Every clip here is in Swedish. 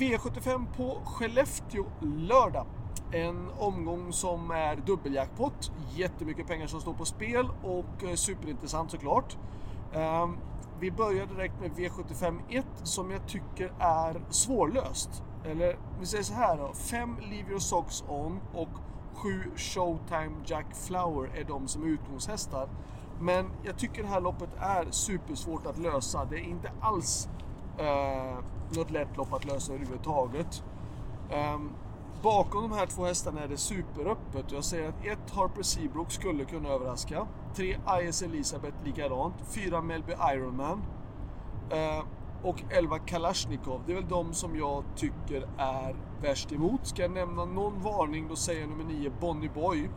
V75 på Skellefteå lördag. En omgång som är dubbeljackpot. Jättemycket pengar som står på spel och eh, superintressant såklart. Ehm, vi börjar direkt med V75 1 som jag tycker är svårlöst. Eller vi säger så här då. 5 Leave Your Socks On och 7 Showtime Jack Flower är de som är utgångshästar. Men jag tycker det här loppet är supersvårt att lösa. Det är inte alls eh, något lätt lopp att lösa överhuvudtaget. Eh, bakom de här två hästarna är det superöppet. Jag säger att ett Harper Seabrook skulle kunna överraska. Tre IS Elisabeth likadant. Fyra Melby Ironman. Eh, och 11 Kalashnikov. Det är väl de som jag tycker är värst emot. Ska jag nämna någon varning då säger jag nummer 9 Bonnie Boy.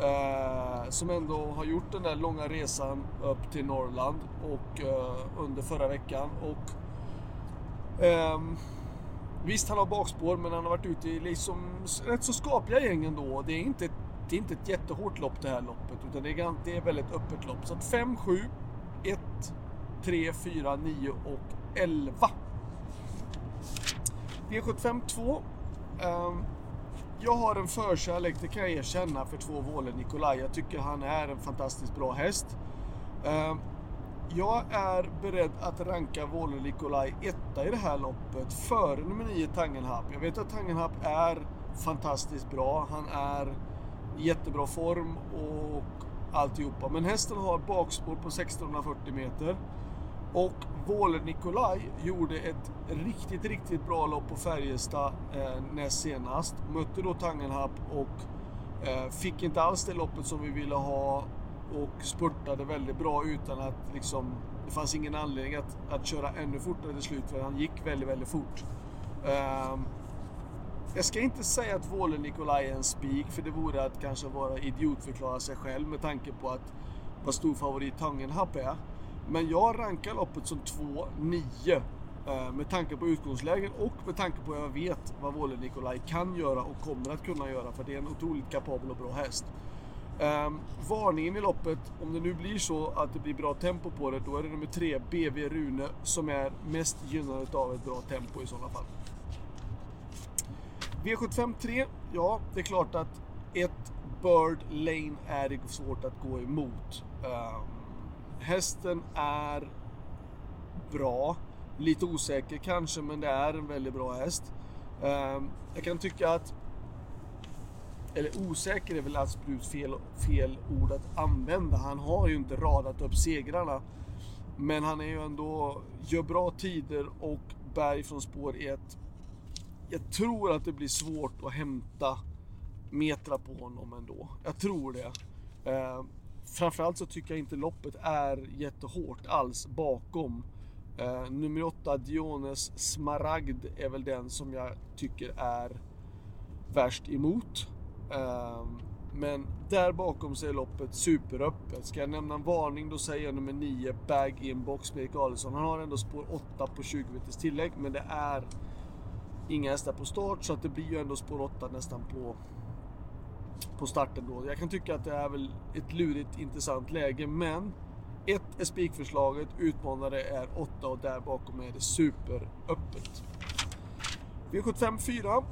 Eh, som ändå har gjort den där långa resan upp till Norrland och eh, under förra veckan. Och Um, visst, han har bakspår, men han har varit ute i liksom rätt så skapliga gäng ändå. Det är inte, det är inte ett jättehårt lopp det här loppet, utan det är, det är väldigt öppet lopp. Så 5, 7, 1, 3, 4, 9 och 11. V75 2. Um, jag har en förkärlek, det kan jag erkänna, för två Våle Nikolaj. Jag tycker han är en fantastiskt bra häst. Um, jag är beredd att ranka Vole Nikolaj etta i det här loppet före nummer 9 Tangenhap. Jag vet att Tangenhap är fantastiskt bra. Han är i jättebra form och alltihopa. Men hästen har bakspår på 1640 meter. Och Våle Nikolaj gjorde ett riktigt, riktigt bra lopp på Färjestad eh, näst senast. Mötte då Tangenhap och eh, fick inte alls det loppet som vi ville ha och spurtade väldigt bra utan att liksom, det fanns ingen anledning att, att köra ännu fortare till slut för han gick väldigt, väldigt fort. Um, jag ska inte säga att Våle Nikolaj är en spik för det vore att kanske vara idiotförklara sig själv med tanke på att vad stor favorit Tangenhap är. Men jag rankar loppet som 2-9 eh, med tanke på utgångslägen och med tanke på att jag vet vad Våle Nikolaj kan göra och kommer att kunna göra för det är en otroligt kapabel och bra häst. Um, varningen i loppet, om det nu blir så att det blir bra tempo på det, då är det nummer tre, BV Rune, som är mest gynnad av ett bra tempo i sådana fall. V75 3, ja, det är klart att ett Bird Lane är det svårt att gå emot. Um, hästen är bra, lite osäker kanske, men det är en väldigt bra häst. Um, jag kan tycka att eller osäker är väl absolut fel, fel ord att använda. Han har ju inte radat upp segrarna. Men han är ju ändå, gör bra tider och bär från spår 1. Jag tror att det blir svårt att hämta metra på honom ändå. Jag tror det. Eh, framförallt så tycker jag inte loppet är jättehårt alls bakom. Eh, nummer 8, Diones Smaragd, är väl den som jag tycker är värst emot. Ehm, men där bakom så är loppet superöppet. Ska jag nämna en varning då säger jag nummer 9, bag-in-box med Erik Adelsson. Han har ändå spår 8 på 20 meters tillägg, men det är inga hästar på start så att det blir ju ändå spår 8 nästan på, på starten då. Jag kan tycka att det är väl ett lurigt intressant läge, men ett är spikförslaget, utmanare är 8 och där bakom är det superöppet. V75 4.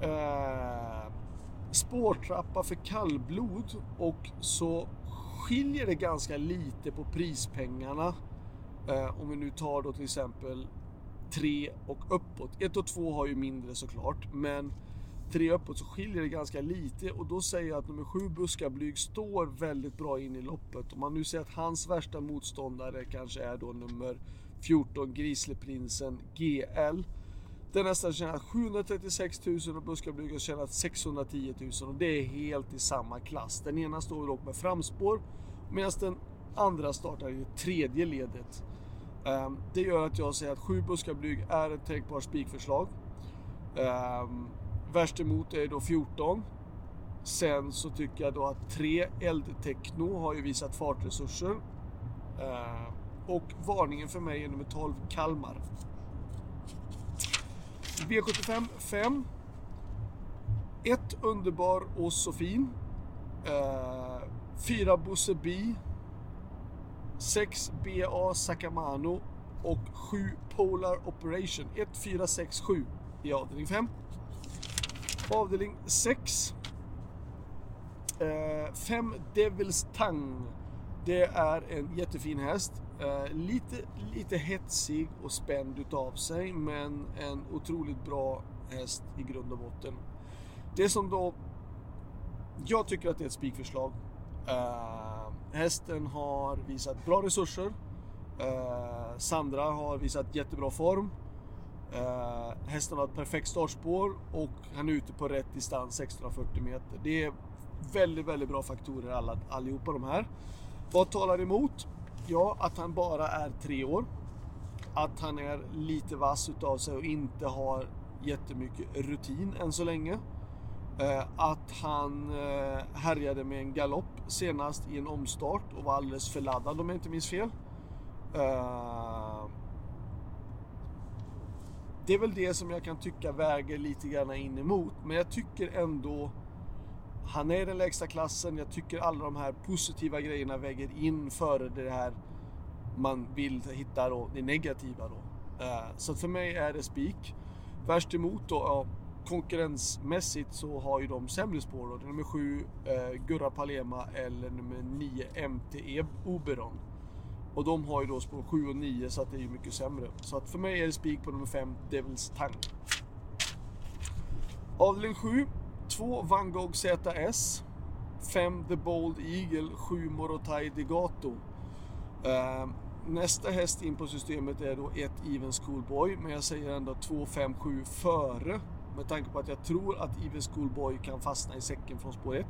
Eh, spårtrappa för kallblod och så skiljer det ganska lite på prispengarna. Eh, om vi nu tar då till exempel 3 och uppåt. 1 och 2 har ju mindre såklart, men 3 uppåt så skiljer det ganska lite och då säger jag att nummer 7 Buskablyg står väldigt bra in i loppet. Om man nu säger att hans värsta motståndare kanske är då nummer 14 Grisleprinsen GL den hästen tjänat 736 000 och Buskablyg har tjänat 610 000 och det är helt i samma klass. Den ena står dock med framspår medan den andra startar i det tredje ledet. Ehm, det gör att jag säger att 7 Buskablyg är ett tänkbart spikförslag. Ehm, värst emot är då 14. Sen så tycker jag då att 3 Eldtechno har ju visat fartresurser. Ehm, och varningen för mig är nummer 12 Kalmar. V75 5. 1 Underbar och så fin. 4 fyra Bosse B. 6 BA Sakamano. och 7 Polar Operation. 1, 4, 6, 7 i avdelning 5. Avdelning 6. 5 eh, Devils Tang. Det är en jättefin häst. Eh, lite, lite hetsig och spänd utav sig men en otroligt bra häst i grund och botten. Det som då... Jag tycker att det är ett spikförslag. Uh, hästen har visat bra resurser. Uh, Sandra har visat jättebra form. Uh, hästen har ett perfekt startspår och han är ute på rätt distans, 640 meter. Det är väldigt, väldigt bra faktorer alla, allihopa de här. Vad talar emot? Ja, att han bara är tre år. Att han är lite vass utav sig och inte har jättemycket rutin än så länge. Eh, att han eh, härjade med en galopp senast i en omstart och var alldeles för laddad om jag inte minns fel. Eh, det är väl det som jag kan tycka väger lite grann in emot. Men jag tycker ändå han är i den lägsta klassen. Jag tycker alla de här positiva grejerna väger in före det här man vill hitta då, det negativa. Då. Eh, så för mig är det spik. Värst emot då, ja, konkurrensmässigt så har ju de sämre spår. Då. Nummer 7 eh, Gurra Palema eller nummer 9 MTE Oberon. Och de har ju då spår 7 och 9 så att det är ju mycket sämre. Så att för mig är det spik på nummer 5 Devils Tang. Avdelning 7 2 Van Gogh ZS 5 The Bold Eagle 7 Morotai Degato. Ehm, nästa häst in på systemet är då 1 Even Schoolboy men jag säger ändå 2, 5, 7 före med tanke på att jag tror att Even Schoolboy kan fastna i säcken från spår 1.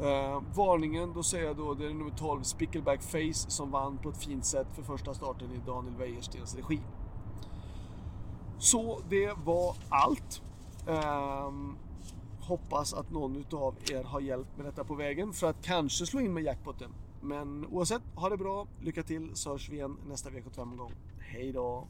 Uh, ehm, varningen, då säger jag då det är nummer 12 Spickleback Face som vann på ett fint sätt för första starten i Daniel Wäjerstens regi. Så det var allt. Um, hoppas att någon utav er har hjälpt med detta på vägen för att kanske slå in med jackpotten. Men oavsett, ha det bra, lycka till så hörs vi igen nästa V75-omgång. Hej då!